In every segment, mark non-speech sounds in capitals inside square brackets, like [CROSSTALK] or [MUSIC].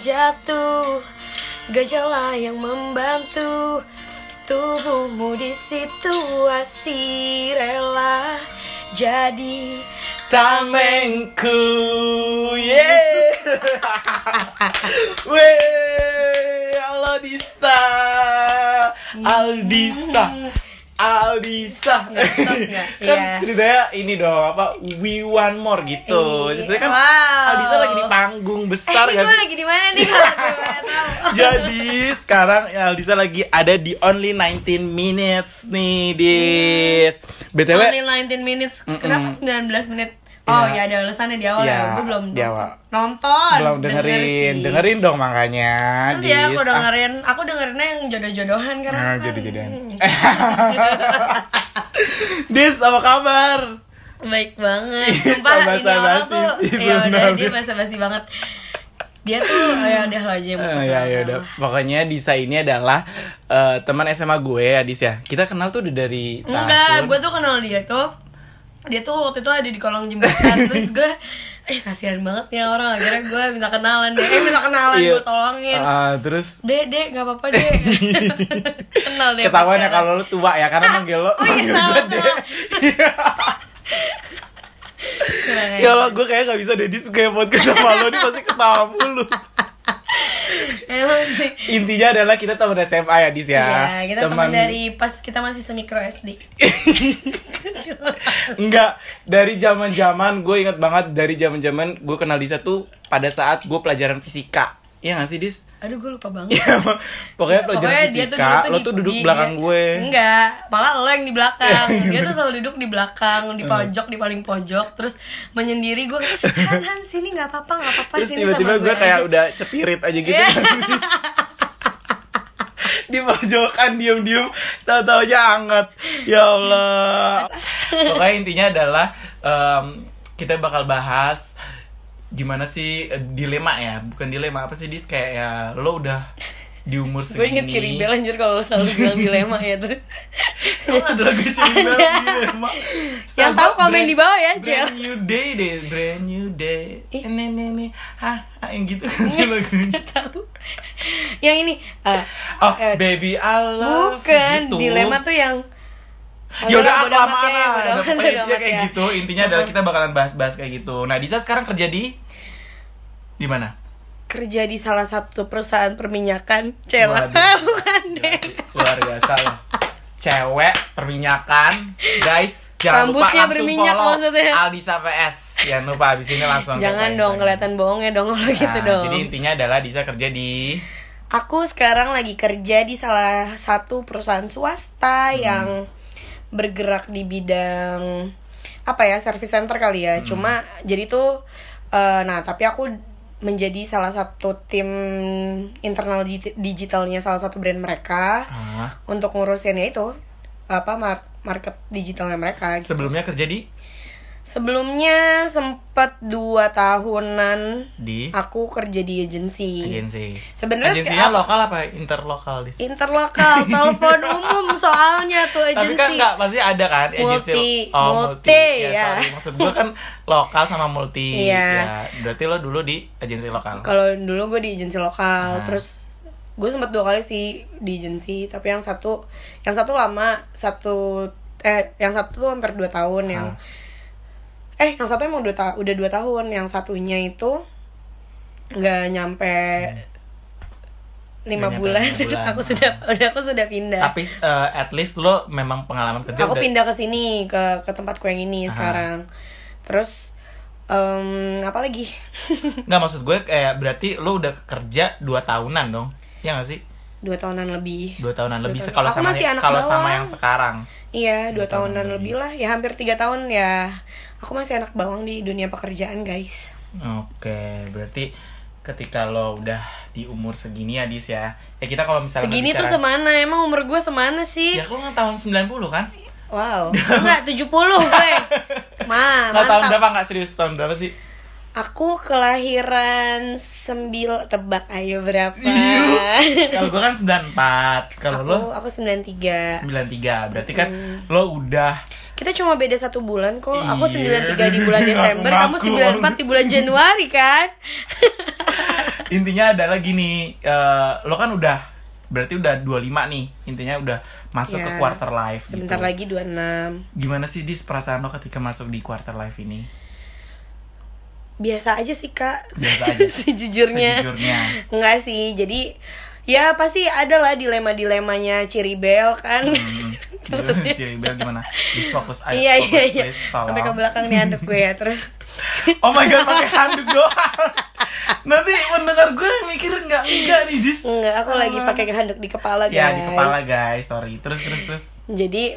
jatuh. Gejala yang membantu. Tubuhmu di situasi rela Jadi Tamengku. Yeay. [LAUGHS] Weh Halo Disa. Aldisa Aldisa [LAUGHS] nggak? Kan Iya. ceritanya ini dong Apa We Want More gitu Iya. Ceritanya kan Wow. Aldisa lagi di panggung besar Eh, sih? lagi di mana nih? [LAUGHS] Jadi sekarang Aldisa lagi ada di Only 19 Minutes nih Dis BTW Only 19 minutes. Kenapa 19 menit? Oh Iya. ya ada alasannya di awal Iya, ya. Gue belum di awal. nonton. belum denger dengerin sih. Dengerin dong makanya Nanti ya aku. Ah, dengerin, aku dengerinnya yang jodoh-jodohan karena Nah, jodoh-jodohan. [LAUGHS] Dis, apa kabar? baik banget. Sumpah ini orang tuh ya udah dia basa-basi banget. Dia tuh ya udah lo aja yang mau ya ya udah. Pokoknya Disa ini adalah eh, teman SMA gue ya, Dis ya. Kita kenal tuh udah dari Enggak, gue tuh kenal dia tuh dia tuh waktu itu ada di kolong jembatan [LAUGHS] terus gue eh kasihan banget ya orang akhirnya gue minta kenalan dia eh minta kenalan Iya. gue tolongin Ah, terus dek dek nggak apa-apa dek [LAUGHS] kenal deh ketahuan ya kalau lu tua ya karena manggil lo. oh iya salah sekarang. [LAUGHS] Ya Allah, gue kayak gak bisa deh Dis kayak podcast sama lo nih pasti ketawa mulu. Emang sih Intinya adalah kita teman SMA ya Dis ya. Iya, kita teman dari pas kita masih semikro SD. [LAUGHS] Enggak, dari zaman zaman gue inget banget dari zaman zaman gue kenal Disa tuh pada saat gue pelajaran fisika. Iya gak sih Dis? Aduh, gue lupa banget. Iya, [LAUGHS] pokoknya pelajaran Pokoknya dia tuh fisika, tuh lo tuh duduk di- belakang dia- gue. Enggak, malah lo yang di belakang. Dia tuh selalu duduk di belakang, di pojok, di paling pojok, terus menyendiri gue, Han Han sini nggak apa-apa, nggak apa-apa Terus tiba-tiba sama gue kayak aja." udah cepirit aja gitu. Iya. [LAUGHS] di pojokan diem-diem tahu aja anget ya Allah pokoknya intinya adalah em, kita bakal bahas gimana sih eh, dilema ya? Bukan dilema apa sih dis? Kayak ya lo udah di umur Gue segini. Inget Ciri Bel anjir kalau selalu bilang [LAUGHS] dilema ya terus. Emang ada lagu Ciri Bel dilema? Yang tahu komen di bawah ya, Cel. brand new day deh brand new day. Ini nih hah hah, yang gitu kan sih lagunya. [LAUGHS] tahu. Yang ini eh, oh eh, baby I love bukan gitu. dilema tuh yang ya udah kelamaan ya, lah. amat kayak ya. gitu. Intinya adalah kita bakalan bahas-bahas kayak gitu. Nah Disa sekarang kerja di di mana? Kerja di salah satu perusahaan perminyakan. Waduh. [LAUGHS] bukan deh. luar biasa loh cewek perminyakan. Guys jangan lupa Rambutnya langsung berminyak follow maksudnya. Aldisa PS jangan lupa abis ini langsung jangan Instagram. dong kelihatan bohongnya dong kalau gitu Nah, dong. jadi intinya adalah Disa kerja di aku sekarang lagi kerja di salah satu perusahaan swasta Hmm. yang bergerak di bidang apa ya service center kali Hmm. ya cuma jadi tuh eh, nah tapi aku menjadi salah satu tim internal digi- digitalnya salah satu brand mereka Ah, untuk ngurusinnya itu apa mar- market digitalnya mereka gitu. sebelumnya kerja di sebelumnya sempat dua tahunan di aku kerja di agensi agensi Sebenarnya agensinya lokal apa interlokal di interlokal telepon [LAUGHS] umum soalnya tuh Tapi agensi kan nggak pasti ada kan agensi Multi. oh, Multi, ya. ya. sorry. Maksud gue kan lokal sama multi. Iya. Ya, berarti lo dulu di agensi lokal. kalau dulu gue di agensi lokal Nah. terus gue sempat dua kali sih di agensi tapi yang satu yang satu lama satu eh yang satu tuh hampir dua tahun yang Ah. Eh yang satu emang dua ta- udah dua tahun yang satunya itu nggak nyampe lima bulan, bulan. [LAUGHS] aku sudah udah aku sudah pindah Tapi eh, at least lo memang pengalaman kerja aku udah- pindah ke sini ke ke tempatku yang ini Aha. sekarang terus em, apa lagi [LAUGHS] Nggak maksud gue kayak berarti lo udah kerja 2 tahunan dong. Ya nggak sih? Dua tahunan lebih Dua tahunan Dua lebih tahun. kalau sama masih anak kalau sama yang sekarang. iya Dua dua tahunan tahunan lebih. lebih lah ya hampir tiga tahun ya aku masih anak bawang di dunia pekerjaan guys Oke, berarti ketika lo udah di umur segini ya Dis ya. Ya kita kalau misalnya segini tuh berbicara- semana emang umur gue semana sih Ya lo kan tahun 90 kan? wow [LAUGHS] enggak 70 gue [LAUGHS] Ma, Nggak tahun berapa nggak serius tahun berapa sih? Aku kelahiran sembil tebak ayo berapa? [LAUGHS] Kalau gue kan 94 Kalau aku lo? aku 93 93 Berarti kan Hmm. lo udah Kita cuma beda satu bulan kok. Aku Iya, 93 di [LAUGHS] bulan Desember, kamu 94 di bulan Januari kan? [LAUGHS] intinya adalah gini eh, lo kan udah berarti udah 25 nih. Intinya udah masuk ke Ya, quarter life Sebentar gitu. lagi 26 gimana sih dis perasaan lo ketika masuk di quarter life ini Biasa aja sih kak Biasa aja. [LAUGHS] Sejujurnya Sejujurnya. Enggak sih jadi Ya pasti ada lah dilema-dilemanya Ciribel kan Hmm, Maksudnya Ciri bel gimana? Dis fokus ayo Iya iya iya tolong. Sampai ke belakang nih handuk gue ya Terus [LAUGHS] Oh my god pakai handuk doang. Nanti mendengar gue mikir enggak enggak nih dis. Enggak aku lagi pakai handuk di kepala guys Ya di kepala guys, sorry. Terus terus terus. Jadi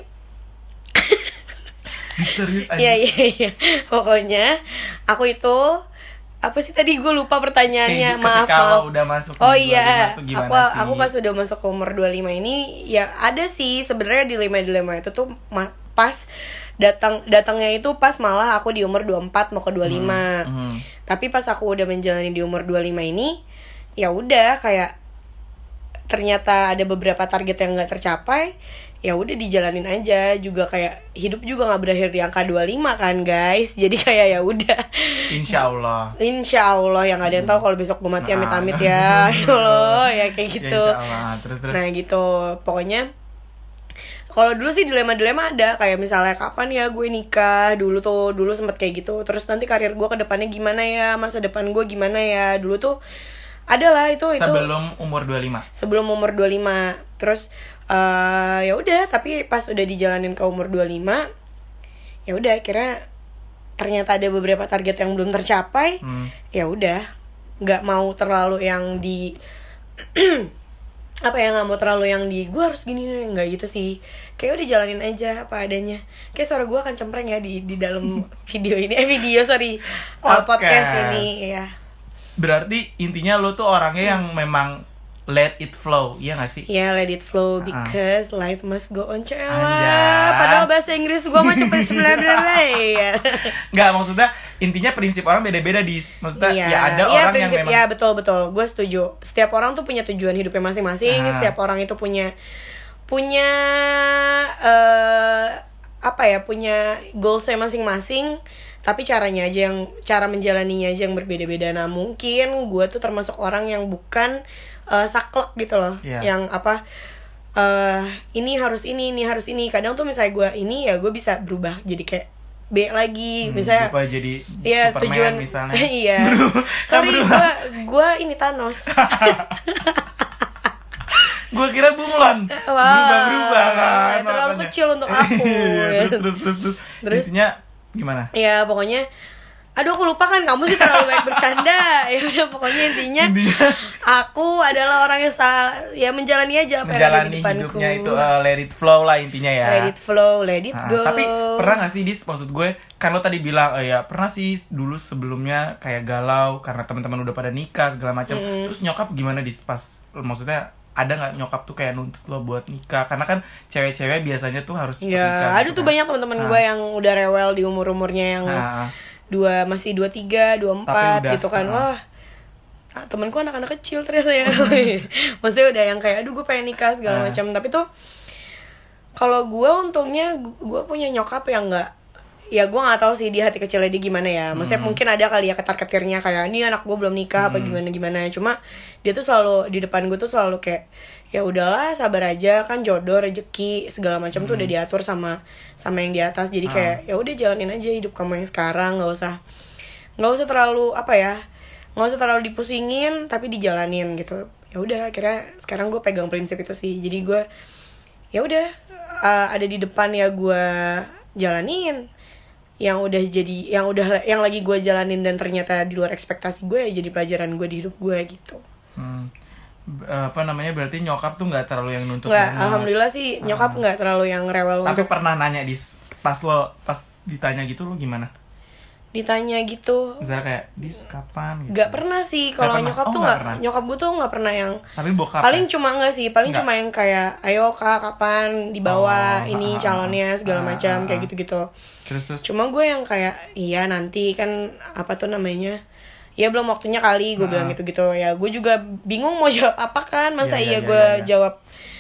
Dis serius aja. Iya iya iya. Pokoknya aku itu apa sih tadi gue lupa pertanyaannya. Kayak maaf maaf. udah masuk Oh di 25 iya, gimana aku sih? aku pas udah masuk ke umur 25 ini ya ada sih sebenarnya dilema-dilema itu tuh pas datang datangnya itu pas malah aku di umur 24 mau ke 25. hmm. Tapi pas aku udah menjalani di umur 25 ini ya udah kayak ternyata ada beberapa target yang nggak tercapai ya udah dijalanin aja. Juga kayak hidup juga nggak berakhir di angka 25 kan guys. Jadi kayak ya udah. Insya Allah. [LAUGHS] Insya Allah yang ada yang tahu kalau besok gue mati Nah, amit-amit ya. [LAUGHS] Ya Allah ya kayak Ya, gitu. insya Allah. Terus terus. nah gitu. Pokoknya kalau dulu sih dilema-dilema ada. Kayak misalnya kapan ya gue nikah? Dulu tuh dulu sempet kayak gitu. Terus nanti karir gue ke depannya gimana ya? Masa depan gue gimana ya? Dulu tuh ada lah itu itu. Sebelum umur 25. sebelum umur 25 terus eh ya udah tapi pas udah dijalanin ke umur 25 ya udah akhirnya ternyata ada beberapa target yang belum tercapai Hmm. ya udah. Nggak mau terlalu yang di [CLEARS THROAT] apa ya nggak mau terlalu yang di gue harus gini nih nggak gitu sih. Kayak udah jalanin aja apa adanya. Kayak suara gue akan cempreng ya di di dalam [LAUGHS] video ini. Eh video sorry. Uh, Podcast. podcast. ini ya Berarti intinya lo tuh orangnya yang memang let it flow, iya gak sih? Ya let it flow Ah. because life must go on cewek. Padahal bahasa Inggris gua mah cepet sembilan [LAUGHS] ya. Nggak, maksudnya intinya prinsip orang beda-beda dis. Maksudnya Iya, ya ada iya, orang prinsip, yang memang ya betul betul. Gue setuju. Setiap orang tuh punya tujuan hidupnya masing-masing. Ah. Setiap orang itu punya punya eh apa ya punya goalsnya masing-masing. Tapi caranya aja yang cara menjalaninya aja yang berbeda-beda. Nah mungkin gue tuh termasuk orang yang bukan eh, saklek gitu loh. Iya. Yang apa eh ini harus ini ini harus ini. Kadang tuh misalnya gue ini ya gue bisa berubah jadi kayak B lagi. hmm, misalnya lupa jadi Iya Superman tujuan misalnya. [LAUGHS] iya. Berubah- Sorry berubah. gua gua ini Thanos. [LAUGHS] Gua kira bunglon. Berubah-berubah kan. terlalu makanya. kecil untuk [LAUGHS] aku. Iya, terus terus terus terus. Terus? Intinya gimana? ya pokoknya Aduh aku lupa kan kamu sih terlalu banyak bercanda. [LAUGHS] Ya udah pokoknya intinya Intinya. Aku adalah orang yang sa ya menjalani aja apa yang ada menjalani di depanku. hidupnya itu uh, let it flow lah intinya ya. Let it flow, let it Ah, go. tapi pernah gak sih dis maksud gue kan lo tadi bilang eh, ya pernah sih dulu sebelumnya kayak galau karena teman-teman udah pada nikah segala macam. Terus nyokap gimana dis pas maksudnya ada nggak nyokap tuh kayak nuntut lo buat nikah? Karena kan cewek-cewek biasanya tuh harus cepet Ya, nikah ada gitu tuh kan. banyak teman-teman Ah. gue yang udah rewel di umur-umurnya yang Ah, ah. dua masih dua tiga dua empat gitu kan. Uh. wah. Ah, temenku anak-anak kecil ternyata ya. [LAUGHS] Maksudnya udah yang kayak aduh gue pengen nikah segala macam. Tapi tuh kalau gue untungnya gue punya nyokap yang nggak ya gue nggak tahu sih di hati kecilnya dia gimana ya. Maksudnya Hmm. mungkin ada kali ya ketar ketirnya kayak ini anak gue belum nikah apa gimana gimana. Cuma dia tuh selalu di depan gue tuh selalu kayak ya udahlah sabar aja kan jodoh rezeki segala macam tuh udah diatur sama sama yang di atas. Jadi kayak ya udah jalanin aja hidup kamu yang sekarang nggak usah nggak usah terlalu apa ya nggak usah terlalu dipusingin tapi dijalanin gitu. Ya udah akhirnya sekarang gue pegang prinsip itu sih. Jadi gue ya udah uh, ada di depan ya gue jalanin yang udah jadi yang udah yang lagi gue jalanin dan ternyata di luar ekspektasi gue ya jadi pelajaran gue di hidup gue gitu. Hmm. Apa namanya berarti nyokap tuh nggak terlalu yang nuntut nggak alhamdulillah sih nyokap nggak terlalu yang rewel tapi untuk pernah nanya dis pas lo pas ditanya gitu lo gimana ditanya gitu. Misalnya kayak dis kapan? gitu. Nggak pernah sih. Kalau nyokap Oh, tuh nggak pernah. nyokap gue tuh nggak pernah yang tapi bokap paling ya? cuma enggak sih. Paling Nggak. cuma yang kayak ayo kak kapan? dibawa Oh, ini ah, calonnya segala ah, macam ah, kayak gitu gitu terus terus? Cuma gue yang kayak iya nanti kan apa tuh namanya? Ya belum waktunya kali gue Ah. bilang gitu gitu ya gue juga bingung mau [LAUGHS] jawab apa kan? Masa Iya, iya, iya iya, gue iya, iya. jawab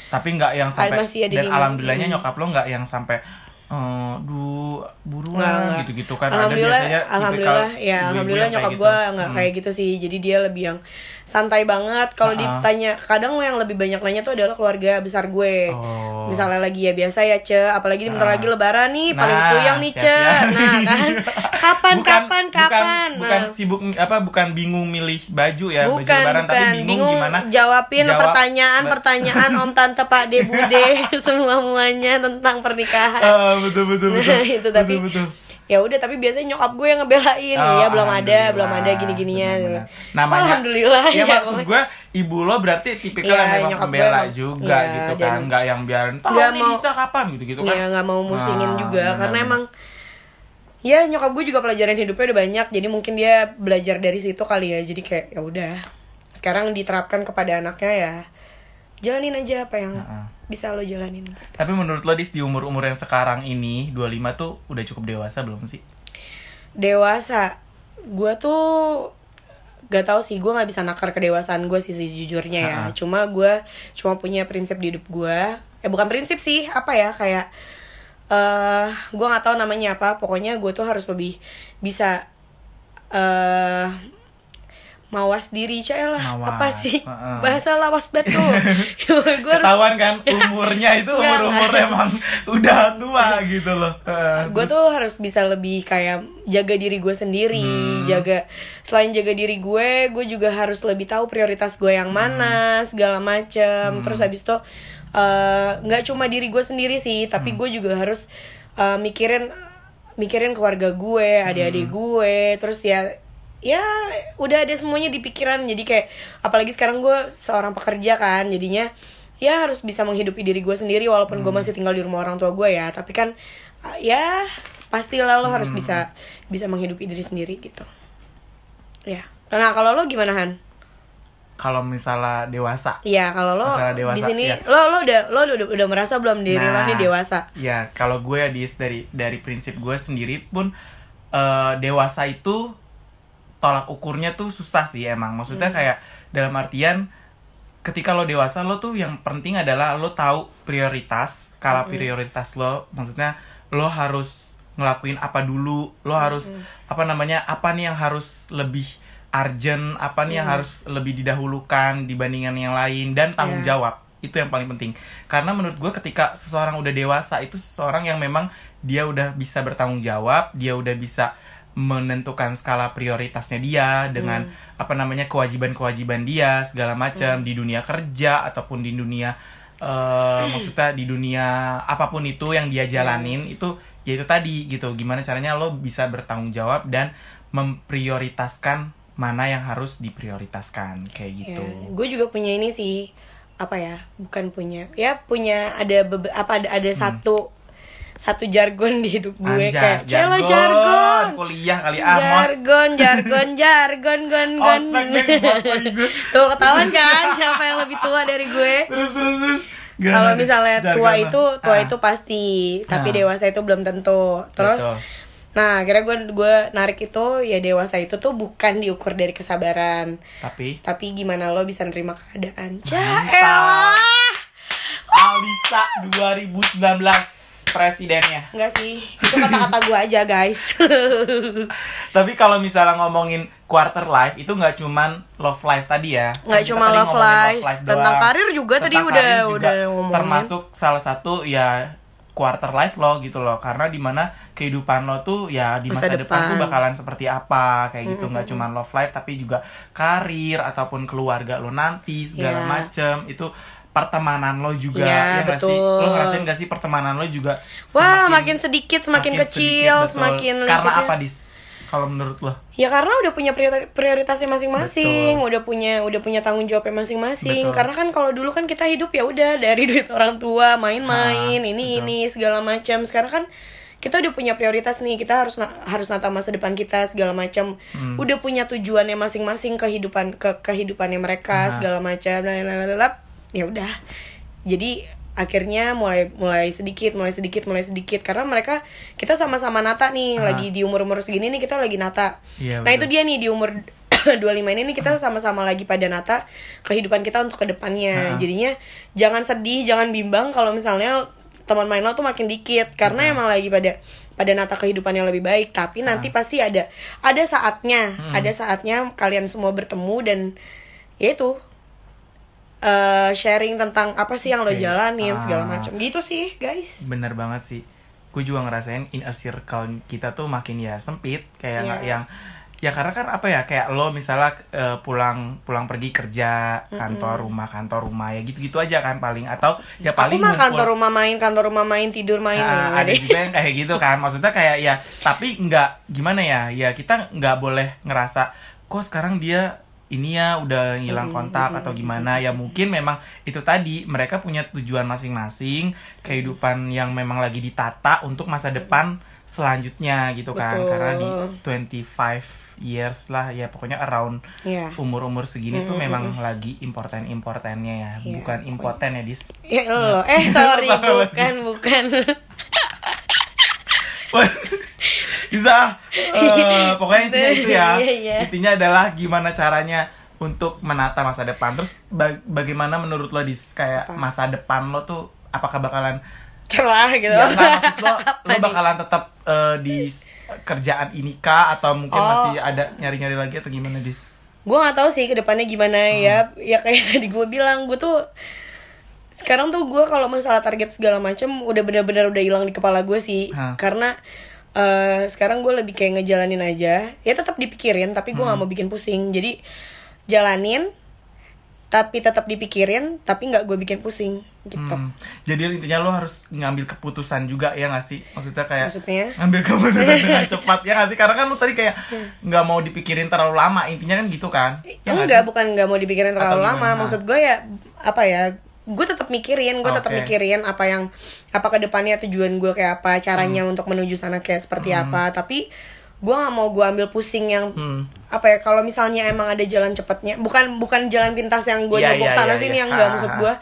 tapi nggak yang sampai dan alhamdulillahnya Hmm. nyokap lo nggak yang sampai eh, duh buruan gitu-gitu kan ada biasanya alhamdulillah ya alhamdulillah kayak nyokap gitu. gue nggak Hmm. kayak gitu sih jadi dia lebih yang santai banget kalau ditanya kadang yang lebih banyak nanya tuh adalah keluarga besar gue Oh. misalnya lagi ya biasa ya ce apalagi bentar Ah. lagi lebaran nih paling Nah, puyeng nih ce nah kan [LAUGHS] kapan Bukan- kapan kapan bukan, bukan Nah. sibuk apa bukan bingung milih baju ya baju Bukan, lebaran tapi bukan. bingung, gimana jawabin jawab- pertanyaan-pertanyaan [LAUGHS] Om Tante Pak De Bude [LAUGHS] semua muanya tentang pernikahan. Ah, betul betul [LAUGHS] betul. Nah, itu tapi betul, betul. ya udah tapi biasanya nyokap gue yang ngebelain. Oh, ya belum ada belum ada gini-gininya Benar-benar. Kok Namanya, alhamdulillah ya, ya, maksud gue ibu lo berarti tipikal Iya, yang memang pembela juga iya, gitu kan. Nggak yang biarin tahu nih mau- bisa kapan? gitu gitu kan. Ya nggak mau musingin Ah, juga karena benar-benar. emang ya nyokap gue juga pelajaran hidupnya udah banyak jadi mungkin dia belajar dari situ kali ya. Jadi kayak ya udah sekarang diterapkan kepada anaknya ya jalanin aja apa yang Heeh. bisa lo jalanin. Tapi menurut lo dis di umur umur yang sekarang ini 25 tuh udah cukup dewasa belum sih? Dewasa. Gue tuh gak tau sih gue nggak bisa nakar kedewasaan gue sih sejujurnya ya. Ha-ha. cuma gue cuma punya prinsip di hidup gue eh bukan prinsip sih apa ya kayak eh gue nggak tahu namanya apa. Pokoknya gue tuh harus lebih bisa eh mawas diri cah lah Mawas, apa sih heeh. bahasa lawas betul [LAUGHS] gue harus ketahuan kan umurnya itu umur umur emang udah tua gitu loh Eh, gue terus- tuh harus bisa lebih kayak jaga diri gue sendiri Hmm. jaga selain jaga diri gue gue juga harus lebih tahu prioritas gue yang Hmm. mana segala macem terus habis itu eh, nggak cuma diri gue sendiri sih Hmm. tapi gue juga harus eh, mikirin mikirin keluarga gue adik-adik Hmm. gue terus ya ya udah ada semuanya di pikiran. Jadi kayak apalagi sekarang gue seorang pekerja kan jadinya ya harus bisa menghidupi diri gue sendiri walaupun gue masih tinggal di rumah orang tua gue ya. Tapi kan uh, ya pastilah lo harus bisa bisa menghidupi diri sendiri gitu. Ya. Nah kalau lo gimana Han? kalau misalnya dewasa. Iya kalau lo Masalah dewasa, di sini iya. lo lo udah lo udah, udah merasa belum diri lo Nah, nih dewasa? Ya, kalau gue ya dari dari prinsip gue sendiri pun eh, dewasa itu tolak ukurnya tuh susah sih emang. Maksudnya Hmm. kayak dalam artian ketika lo dewasa lo tuh yang penting adalah lo tahu prioritas. Kalau Hmm. prioritas lo maksudnya lo harus ngelakuin apa dulu, lo harus Hmm. apa namanya? apa nih yang harus lebih urgent, apa nih yang Hmm. harus lebih didahulukan dibandingkan yang lain dan tanggung Iya. jawab itu yang paling penting karena menurut gue ketika seseorang udah dewasa itu seseorang yang memang dia udah bisa bertanggung jawab dia udah bisa menentukan skala prioritasnya dia dengan apa namanya kewajiban-kewajiban dia segala macam di dunia kerja ataupun di dunia eh, [CLEARS THROAT] maksudnya di dunia apa pun itu yang dia jalanin itu ya itu tadi gitu. Gimana caranya lo bisa bertanggung jawab dan memprioritaskan mana yang harus diprioritaskan kayak gitu. Gue juga punya ini sih apa ya bukan punya ya punya ada bebe- apa ada ada satu satu jargon di hidup gue Anjay, kayak "Celo, jargon. kuliah kali ah mos. Jargon jargon [LAUGHS] jargon gon gon. [LAUGHS] Tuh ketahuan kan siapa yang lebih tua dari gue? Terus terus kalau misalnya Jargon tua itu tua Ah, itu pasti tapi Ah. dewasa itu belum tentu. Terus Betul. nah akhirnya gue gue narik itu ya dewasa itu tuh bukan diukur dari kesabaran. Tapi? Tapi gimana lo bisa nerima keadaan. Caelah Alisa 2019 presidennya. Enggak sih, itu kata-kata gue aja guys. [LAUGHS] Tapi kalau misalnya ngomongin quarter life itu nggak cuman love life tadi ya. Nggak cuma tadi love ngomongin life, tentang karir juga tadi Tentang udah- karir juga. udah ngomongin. termasuk salah satu ya quarter life lo gitu loh. Karena di mana kehidupan lo tuh ya di Masa masa, depan. tuh bakalan seperti apa. Kayak gitu nggak cuma love life tapi juga karir ataupun keluarga lo nanti segala Iya. macem. Itu pertemanan lo juga Iya, ya nggak sih betul. lo ngerasain gak sih pertemanan lo juga Wah makin sedikit semakin, makin kecil sedikit, betul. Semakin karena apa dis kalau menurut lo Ya karena udah punya priori- prioritasnya masing-masing, udah punya udah punya tanggung jawabnya masing-masing. Karena kan kalau dulu kan kita hidup ya udah dari [LAUGHS] duit orang tua, main-main, ini betul. ini segala macam. Sekarang kan kita udah punya prioritas nih, kita harus na- harus nata masa depan kita segala macam. Hmm. Udah punya tujuannya masing-masing kehidupan ke kehidupannya mereka Ah. segala macam. Lalalala. Ya udah. Jadi akhirnya mulai mulai sedikit mulai sedikit mulai sedikit. Karena mereka kita sama-sama nata nih Ah. lagi di umur umur segini nih kita lagi nata. Iya, nah betul. itu dia nih di umur [CLEARS THROAT] 25 ini nih kita sama-sama lagi pada nata kehidupan kita untuk ke depannya. Ah. jadinya jangan sedih jangan bimbang kalau misalnya teman main lo tuh makin dikit. Karena emang lagi pada pada nata kehidupan yang lebih baik. Tapi nanti pasti ada ada saatnya. Ada saatnya kalian semua bertemu dan ya itu eh, sharing tentang apa sih yang lo Oke. jalanin segala Ah. macam gitu sih guys bener banget sih gue juga ngerasain in a circle kita tuh makin ya sempit kayak Iya. yang ya karena kan apa ya kayak lo misalnya eh, pulang pulang pergi kerja kantor rumah kantor rumah ya gitu gitu aja kan paling atau ya aku paling mah ngumpul- kantor rumah main kantor rumah main tidur main Ah, ya, ada deh. juga yang kayak gitu kan maksudnya kayak ya tapi nggak gimana ya ya kita nggak boleh ngerasa kok sekarang dia ini ya udah ngilang kontak atau gimana ya mungkin memang itu tadi mereka punya tujuan masing-masing kehidupan yang memang lagi ditata untuk masa depan selanjutnya gitu kan. Betul. karena di 25 years lah ya pokoknya around Iya. umur-umur segini tuh memang lagi importen-importennya ya. Iya, bukan impoten ya dis? Ya lo, eh [LAUGHS] sorry. Bukan bukan. [LAUGHS] bisa eh, [LAUGHS] pokoknya intinya itu ya Iya, iya. intinya adalah gimana caranya untuk menata masa depan terus ba- bagaimana menurut lo dis kayak Apa? masa depan lo tuh apakah bakalan Cerah gitu. ya nggak maksud lo [LAUGHS] lo bakalan tetap eh, di kerjaan ini kah atau mungkin Oh. masih ada nyari-nyari lagi atau gimana dis gue nggak tahu sih ke depannya gimana Hmm. ya ya kayak [LAUGHS] tadi gue bilang gue tuh sekarang tuh gue kalau masalah target segala macam udah benar-benar udah hilang di kepala gue sih Hah. karena eh, sekarang gue lebih kayak ngejalanin aja ya tetap dipikirin tapi gue nggak Hmm. mau bikin pusing jadi jalanin tapi tetap dipikirin tapi nggak gue bikin pusing gitu Hmm. Jadi intinya lo harus ngambil keputusan juga ya gak sih? Maksudnya kayak Maksudnya? ngambil keputusan dengan [LAUGHS] cepat ya gak sih? Karena kan lo tadi kayak nggak mau dipikirin terlalu lama intinya kan gitu kan? Ya nggak enggak bukan nggak mau dipikirin terlalu Atau lama gimana? maksud gue ya apa ya gue tetap mikirin gue tetap Oke. mikirin apa yang apa ke depannya tujuan gue kayak apa Hmm. caranya untuk menuju sana kayak seperti apa tapi gue nggak mau gue ambil pusing yang Hmm. apa ya kalau misalnya emang ada jalan cepatnya bukan bukan jalan pintas yang gue Iya, nyogok iya, sana iya, sini iya. yang Ha, maksud gue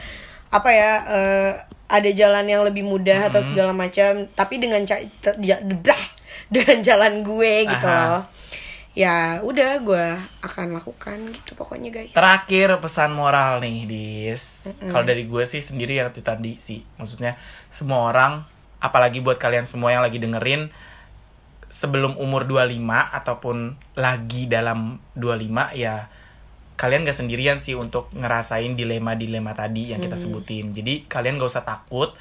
apa ya eh, ada jalan yang lebih mudah atau segala macam tapi dengan ca- te- ja- dah, [LAUGHS] dengan jalan gue gitu Aha. loh ya udah gue akan lakukan gitu pokoknya guys Terakhir pesan moral nih, Dis. Kalau dari gue sih sendiri yang itu tadi sih. Maksudnya semua orang, apalagi buat kalian semua yang lagi dengerin sebelum umur 25 ataupun lagi dalam 25 ya kalian gak sendirian sih untuk ngerasain dilema-dilema tadi yang kita sebutin. Jadi kalian gak usah takut.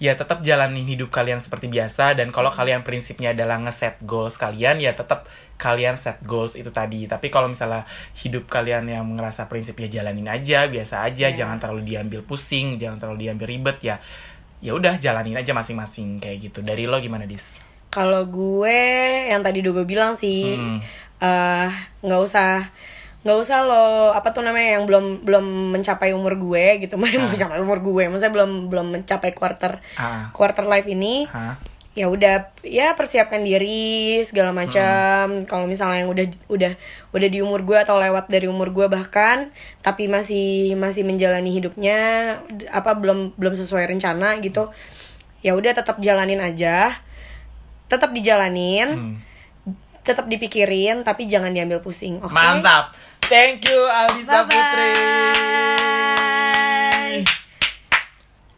Ya tetap jalanin hidup kalian seperti biasa dan kalau kalian prinsipnya adalah ngeset goals kalian ya tetap kalian set goals itu tadi. Tapi kalau misalnya hidup kalian yang ngerasa prinsip ya jalanin aja, biasa aja, Ya. jangan terlalu diambil pusing, jangan terlalu diambil ribet ya. Ya udah jalanin aja masing-masing kayak gitu. Dari lo gimana, Dis? Kalau gue yang tadi udah gue bilang sih Hmm. eh, nggak usah nggak usah lo apa tuh namanya yang belum belum mencapai umur gue gitu [LAUGHS] mencapai umur gue maksudnya belum belum mencapai quarter Ah. quarter life ini Hah? ya udah ya persiapkan diri segala macam kalau misalnya yang udah udah udah di umur gue atau lewat dari umur gue bahkan tapi masih masih menjalani hidupnya apa belum belum sesuai rencana gitu ya udah tetap jalanin aja tetap dijalanin Hmm. tetap dipikirin tapi jangan diambil pusing oke Mantap. Thank you Alisa. Putri.